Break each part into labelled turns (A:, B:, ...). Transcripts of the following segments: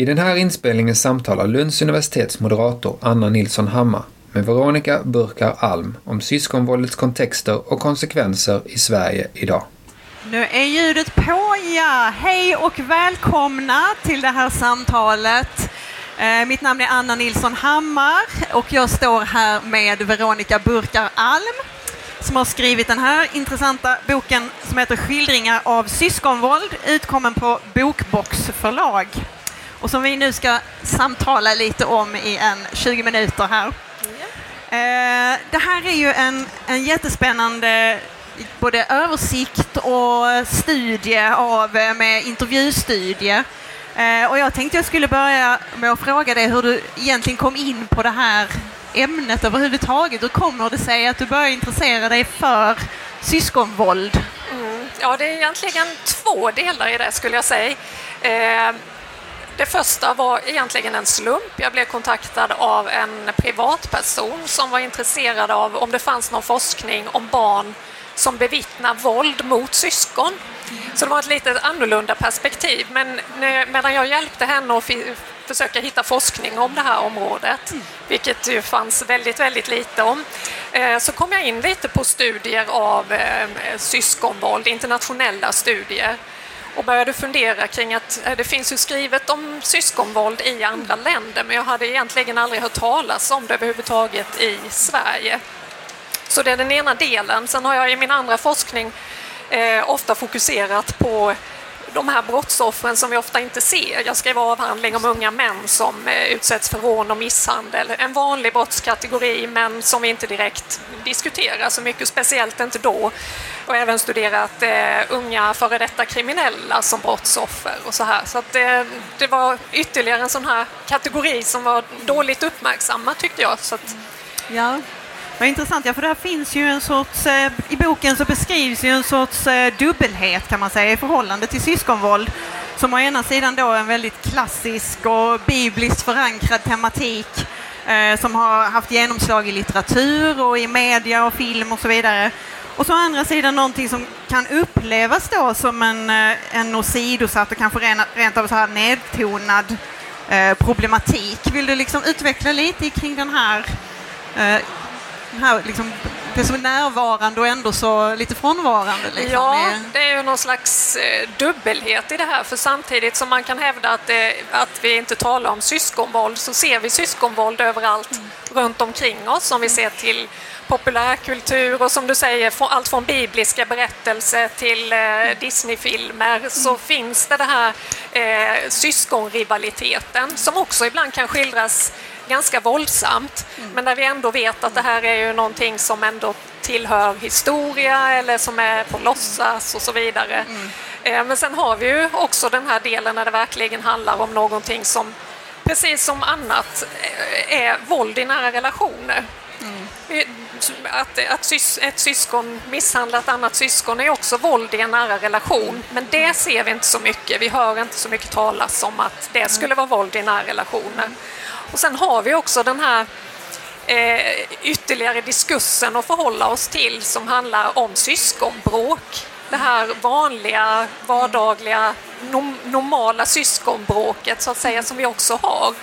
A: I den här inspelningen samtalar Lunds universitets moderator Anna Nilsson Hammar med Veronica Burkar Alm om syskonvåldets kontexter och konsekvenser i Sverige idag.
B: Nu är ljudet på, ja! Hej och välkomna till det här samtalet. Eh, mitt namn är Anna Nilsson Hammar och jag står här med Veronica Burkar Alm som har skrivit den här intressanta boken som heter Skildringar av syskonvåld utkommen på Bokbox förlag och som vi nu ska samtala lite om i en 20 minuter här. Eh, det här är ju en, en jättespännande både översikt och studie av, eh, med intervjustudie. Eh, och jag tänkte jag skulle börja med att fråga dig hur du egentligen kom in på det här ämnet överhuvudtaget. Hur kommer det sig att du började intressera dig för syskonvåld?
C: Mm. Ja, det är egentligen två delar i det skulle jag säga. Det första var egentligen en slump. Jag blev kontaktad av en privatperson som var intresserad av om det fanns någon forskning om barn som bevittnar våld mot syskon. Så det var ett lite annorlunda perspektiv. Men medan jag hjälpte henne att försöka hitta forskning om det här området, vilket ju fanns väldigt, väldigt lite om, eh, så kom jag in lite på studier av eh, syskonvåld, internationella studier och började fundera kring att eh, det finns ju skrivet om syskonvåld i andra länder men jag hade egentligen aldrig hört talas om det överhuvudtaget i Sverige. Så det är den ena delen. Sen har jag i min andra forskning eh, ofta fokuserat på de här brottsoffren som vi ofta inte ser. Jag skrev avhandling om unga män som eh, utsätts för rån och misshandel. En vanlig brottskategori men som vi inte direkt diskuterar så mycket, speciellt inte då. Och även studerat eh, unga före detta kriminella som brottsoffer och så här. Så att, eh, det var ytterligare en sån här kategori som var dåligt uppmärksammad tyckte jag. Så att,
B: ja. Vad intressant, ja för där finns ju en sorts, eh, i boken så beskrivs ju en sorts eh, dubbelhet kan man säga i förhållande till syskonvåld. Som å ena sidan då en väldigt klassisk och bibliskt förankrad tematik eh, som har haft genomslag i litteratur och i media och film och så vidare. Och så å andra sidan någonting som kan upplevas då som en, en åsidosatt och kanske rent, rent av så här nedtonad eh, problematik. Vill du liksom utveckla lite kring den här eh, här, liksom, det som är närvarande och ändå så lite frånvarande? Liksom,
C: ja, det är ju någon slags eh, dubbelhet i det här, för samtidigt som man kan hävda att, det, att vi inte talar om syskonvåld så ser vi syskonvåld överallt mm. runt omkring oss, om vi ser till populärkultur och som du säger, allt från bibliska berättelser till eh, Disneyfilmer så mm. finns det den här eh, syskonrivaliteten som också ibland kan skildras ganska våldsamt, mm. men där vi ändå vet att det här är ju någonting som ändå tillhör historia eller som är på låtsas och så vidare. Mm. Eh, men sen har vi ju också den här delen när det verkligen handlar om någonting som precis som annat eh, är våld i nära relationer. Mm. Att, att sys, ett syskon misshandlar ett annat syskon är också våld i en nära relation, men det ser vi inte så mycket. Vi hör inte så mycket talas om att det skulle vara våld i nära relationer. Och sen har vi också den här eh, ytterligare diskursen att förhålla oss till som handlar om syskonbråk. Det här vanliga, vardagliga, normala syskonbråket så att säga som vi också har.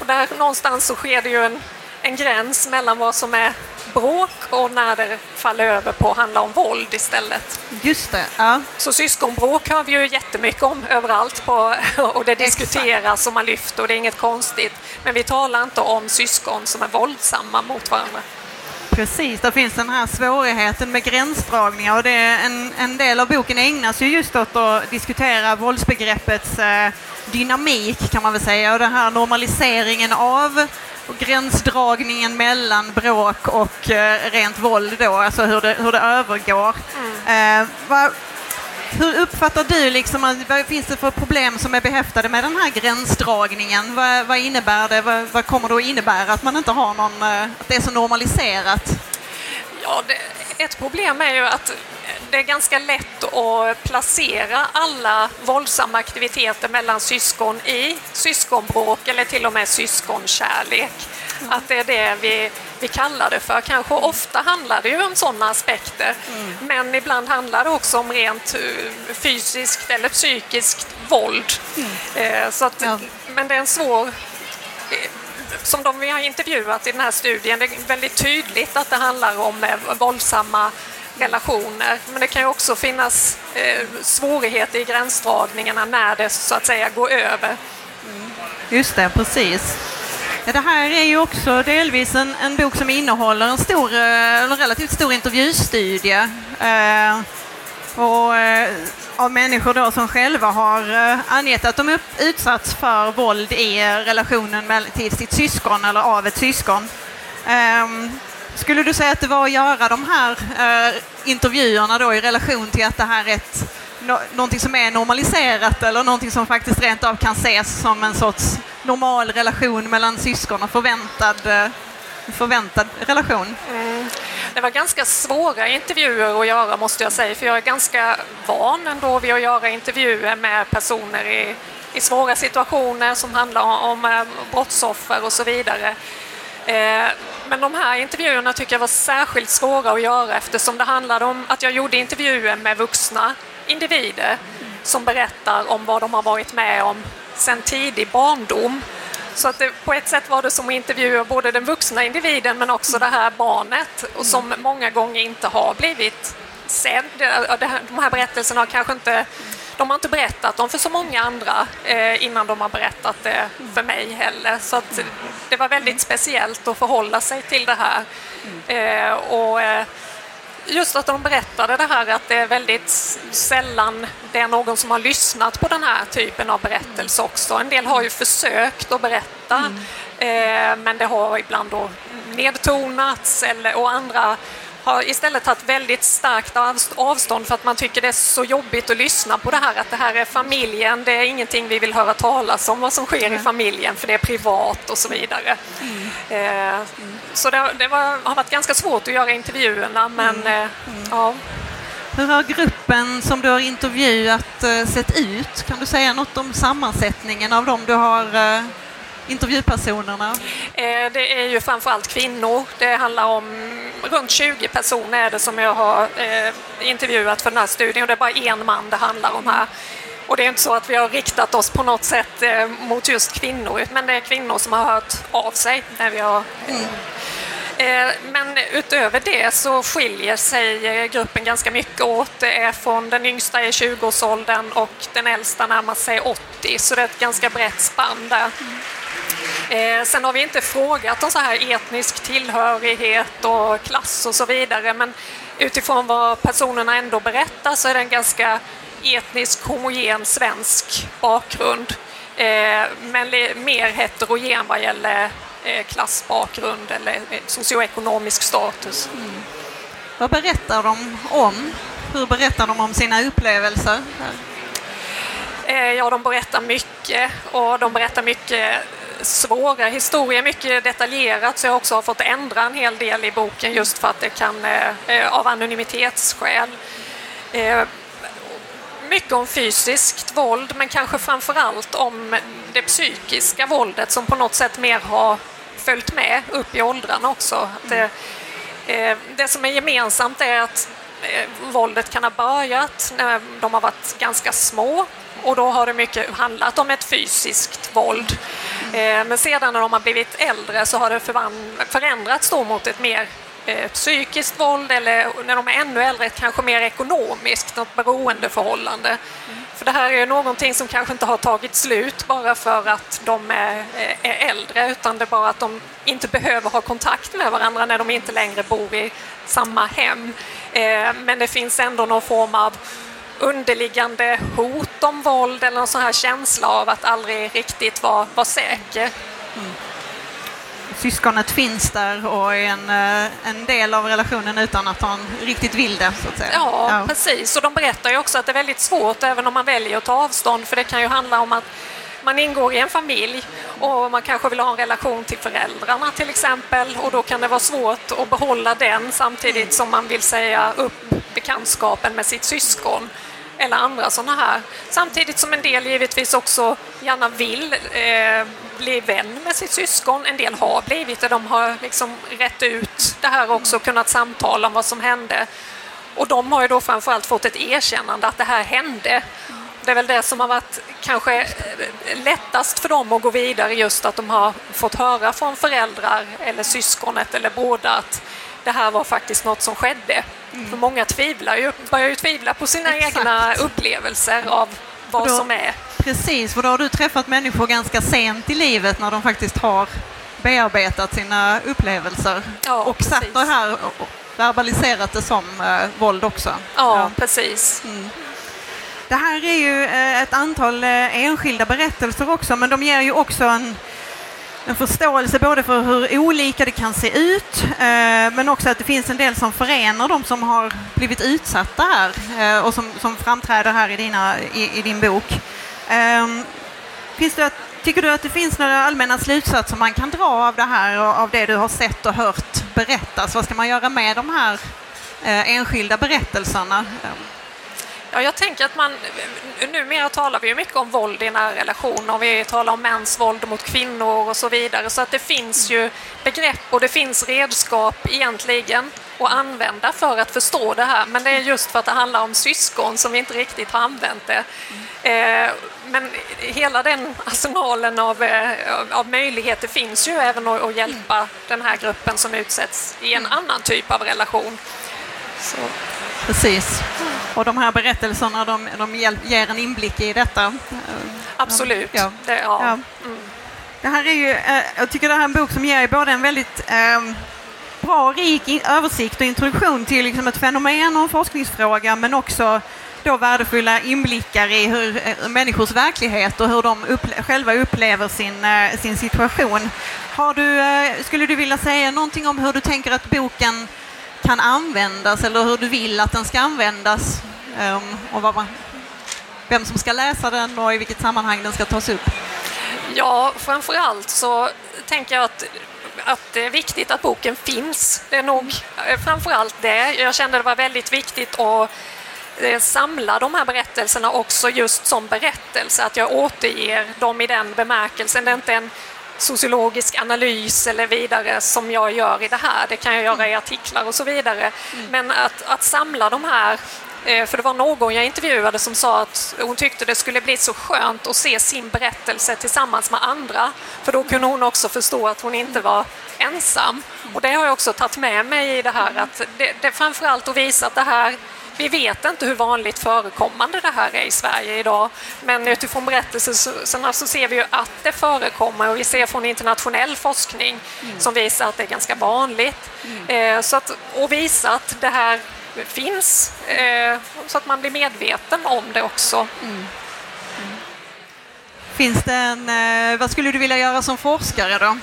C: Och där någonstans så sker det ju en, en gräns mellan vad som är bråk och när det faller över på att handla om våld istället.
B: Just det, ja.
C: Så syskonbråk har vi ju jättemycket om överallt på, och det diskuteras och man lyfter och det är inget konstigt. Men vi talar inte om syskon som är våldsamma mot varandra.
B: Precis, det finns den här svårigheten med gränsdragningar och det är en, en del av boken ägnas ju just åt att diskutera våldsbegreppets eh, dynamik kan man väl säga och den här normaliseringen av och gränsdragningen mellan bråk och eh, rent våld då, alltså hur det, hur det övergår. Mm. Eh, vad, hur uppfattar du, liksom, vad finns det för problem som är behäftade med den här gränsdragningen? Vad, vad innebär det? Vad, vad, kommer det att innebära att man inte har någon, eh, att det är så normaliserat?
C: Ja, det, ett problem är ju att det är ganska lätt att placera alla våldsamma aktiviteter mellan syskon i syskonbråk eller till och med syskonkärlek. Att det är det vi, vi kallar det för. Kanske ofta handlar det ju om sådana aspekter. Men ibland handlar det också om rent eh, fysiskt eller psykiskt våld. Eh, Så att,
B: Ja.
C: Men det är en svår eh, som de vi har intervjuat i den här studien, det är väldigt tydligt att det handlar om våldsamma relationer. Men det kan ju också finnas eh, svårigheter i gränsdragningarna när det så att säga går över.
B: Just det, precis. Ja, det här är ju också delvis en, en bok som innehåller en, stor, eh, en relativt stor intervjustudie. Eh, och, eh, av människor då som själva har eh, angett att de utsatts för våld i relationen med, till sitt syskon eller av ett syskon. Ehm, skulle du säga att det var att göra de här eh, intervjuerna då i relation till att det här är ett, no, någonting som är normaliserat eller någonting som faktiskt rent av kan ses som en sorts normal relation mellan syskon och förväntad, eh, förväntad relation? Mm.
C: Det var ganska svåra intervjuer att göra måste jag säga, för jag är ganska van ändå vid att göra intervjuer med personer i, i svåra situationer som handlar om, om brottsoffer och så vidare. Eh, men de här intervjuerna tycker jag var särskilt svåra att göra eftersom det handlade om att jag gjorde intervjuer med vuxna individer som berättar om vad de har varit med om sedan tidig barndom. Så att det, på ett sätt var det som att intervjua både den vuxna individen men också det här barnet och som många gånger inte har blivit sedd. De här berättelserna har kanske inte de har inte berättat dem för så många andra eh, innan de har berättat det för mig heller. Så det var väldigt speciellt att förhålla sig till det här. Eh, och, eh, just att de berättade det här att det är väldigt sällan det är någon som har lyssnat på den här typen av berättelse också. En del har ju försökt att berätta eh, men det har ibland då nedtonats eller, och andra har istället tagit väldigt starkt avst- avstånd för att man tycker det är så jobbigt att lyssna på det här att det här är familjen, det är ingenting vi vill höra talas om vad som sker i familjen för det är privat och så vidare. Eh, så det, det var, har varit ganska svårt att göra intervjuerna men eh, ja.
B: Hur har gruppen som du har intervjuat eh, sett ut? Kan du säga något om sammansättningen av dem du har eh, intervjupersonerna?
C: Eh, det är ju framförallt kvinnor. Det handlar om runt 20 personer är det som jag har eh, intervjuat för den här studien och det är bara en man det handlar om här. Och det är inte så att vi har riktat oss på något sätt eh, mot just kvinnor, men det är kvinnor som har hört av sig när vi har mm. Men utöver det så skiljer sig gruppen ganska mycket åt. Det är från den yngsta i 20-årsåldern och den äldsta närmar sig 80, så det är ett ganska brett spann där. Eh, sen har vi inte frågat om så här etnisk tillhörighet och klass och så vidare, men utifrån vad personerna ändå berättar så är det en ganska etnisk homogen svensk bakgrund. Eh, men mer heterogen vad gäller eh, klassbakgrund eller eh, socioekonomisk status.
B: Vad berättar de om? Hur berättar de om sina upplevelser?
C: Eh, Ja, de berättar mycket och de berättar mycket svåra historier, mycket detaljerat så jag också har fått ändra en hel del i boken just för att det kan, eh, eh, av anonymitetsskäl. Eh, mycket om fysiskt våld men kanske framför allt om det psykiska våldet som på något sätt mer har följt med upp i åldrarna också. Det, Det som är gemensamt är att våldet kan ha börjat när de har varit ganska små och då har det mycket handlat om ett fysiskt våld. Eh, Men sedan när de har blivit äldre så har det förändrats då mot ett mer eh, psykiskt våld eller när de är ännu äldre kanske mer ekonomiskt, något beroendeförhållande. För det här är ju någonting som kanske inte har tagit slut bara för att de är, är äldre utan det är bara att de inte behöver ha kontakt med varandra när de inte längre bor i samma hem. Eh, Men det finns ändå någon form av underliggande hot om våld eller någon sån här känsla av att aldrig riktigt vara, vara säker.
B: Syskonet finns där och är en, eh, en del av relationen utan att han riktigt vill det, så att säga.
C: Ja, precis. Och de berättar ju också att det är väldigt svårt även om man väljer att ta avstånd för det kan ju handla om att man ingår i en familj och man kanske vill ha en relation till föräldrarna till exempel och då kan det vara svårt att behålla den samtidigt som man vill säga upp bekantskapen med sitt syskon. eller andra sådana här. Samtidigt som en del givetvis också gärna vill eh, bli vän med sitt syskon. En del har blivit det, de har liksom rätt ut det här också, kunnat samtala om vad som hände. Och de har ju då framförallt fått ett erkännande att det här hände. Det är väl det som har varit kanske eh, lättast för dem att gå vidare, just att de har fått höra från föräldrar eller syskonet eller båda att det här var faktiskt något som skedde. Mm. För många tvivlar ju, börjar ju tvivla på sina Exakt. egna upplevelser av vad då, som är.
B: Precis, för då har du träffat människor ganska sent i livet när de faktiskt har bearbetat sina upplevelser
C: ja,
B: och satt det här och verbaliserat det som uh, våld också.
C: Ja, ja. precis. Mm.
B: Det här är ju eh, ett antal eh, enskilda berättelser också, men de ger ju också en en förståelse både för hur olika det kan se ut eh, men också att det finns en del som förenar de som har blivit utsatta här och som, som framträder här i, dina, i, i din bok. Ehm, finns det, tycker du att det finns några allmänna slutsatser man kan dra av det här och av det du har sett och hört berättas? Vad ska man göra med de här enskilda berättelserna?
C: Ja, jag tänker att man, numera talar vi ju mycket om våld i nära relationer, vi talar om mäns våld mot kvinnor och så vidare, så att det finns ju begrepp och det finns redskap egentligen att använda för att förstå det här, men det är just för att det handlar om syskon som vi inte riktigt har använt det. Eh, men hela den arsenalen av, eh, av möjligheter finns ju även att hjälpa den här gruppen som utsätts i en annan typ av relation.
B: Så. Precis. Och de här berättelserna de, de ger en inblick i detta.
C: Absolut. Ja. Det, ja. ja. Mm.
B: det här är ju, eh, jag tycker det här är en bok som ger både en väldigt eh, bra, rik översikt och introduktion till liksom ett fenomen och en forskningsfråga men också då värdefulla inblickar i hur eh, människors verklighet och hur de upple själva upplever sin, eh, sin situation. Har du, skulle du vilja säga någonting om hur du tänker att boken kan användas eller hur du vill att den ska användas ehm, och vad man, vem som ska läsa den och i vilket sammanhang den ska tas upp?
C: Ja, framför allt så tänker jag att att det är viktigt att boken finns. Det är nog eh, framför allt det. Jag kände det var väldigt viktigt att eh, samla de här berättelserna också just som berättelse, att jag återger dem i den bemärkelsen. Det är inte en sociologisk analys eller vidare som jag gör i det här. Det kan jag göra i artiklar och så vidare. Mm. Men att, att samla de här eh, för det var någon jag intervjuade som sa att hon tyckte det skulle bli så skönt att se sin berättelse tillsammans med andra. För då kunde hon också förstå att hon inte var ensam. Och det har jag också tagit med mig i det här att det, det framförallt att visa att det här vi vet inte hur vanligt förekommande det här är i Sverige idag, men utifrån berättelserna så ser vi ju att det förekommer och vi ser från internationell forskning mm. som visar att det är ganska vanligt. Mm. Eh, så att, och visa att det här finns, eh, så att man blir medveten om det också. Mm.
B: Finns det en, eh, vad skulle du vilja göra som forskare då?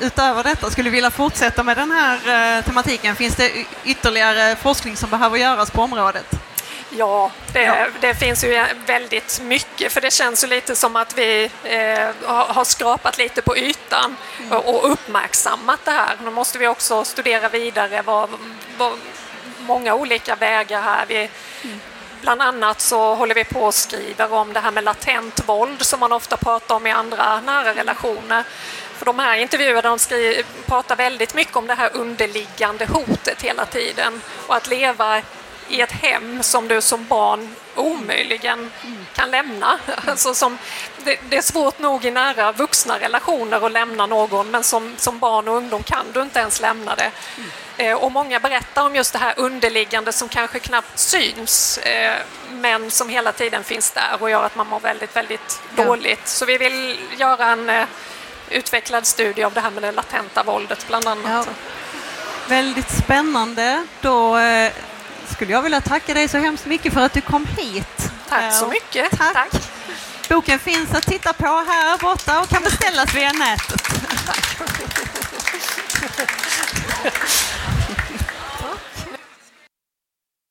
B: Utöver detta, skulle du vilja fortsätta med den här eh, tematiken? Finns det ytterligare forskning som behöver göras på området?
C: Ja, det, ja. det finns ju väldigt mycket, för det känns ju lite som att vi eh, har skrapat lite på ytan mm. och, och uppmärksammat det här. Nu måste vi också studera vidare vad, vad många olika vägar här. Vi, mm Bland annat så håller vi på och skriver om det här med latent våld som man ofta pratar om i andra nära relationer. För de här intervjuerna de skriver, pratar väldigt mycket om det här underliggande hotet hela tiden och att leva i ett hem som du som barn omöjligen kan lämna. Alltså som, det, det, är svårt nog i nära vuxna relationer att lämna någon men som, som barn och ungdom kan du inte ens lämna det. Eh, och många berättar om just det här underliggande som kanske knappt syns eh, men som hela tiden finns där och gör att man mår väldigt, väldigt ja. dåligt. Så vi vill göra en eh, utvecklad studie av det här med det latenta våldet bland annat. Ja.
B: Väldigt spännande. Då skulle jag vilja tacka dig så hemskt mycket för att du kom hit.
C: Tack så mycket.
B: Tack. Tack. Boken finns att titta på här borta och kan beställas via nätet.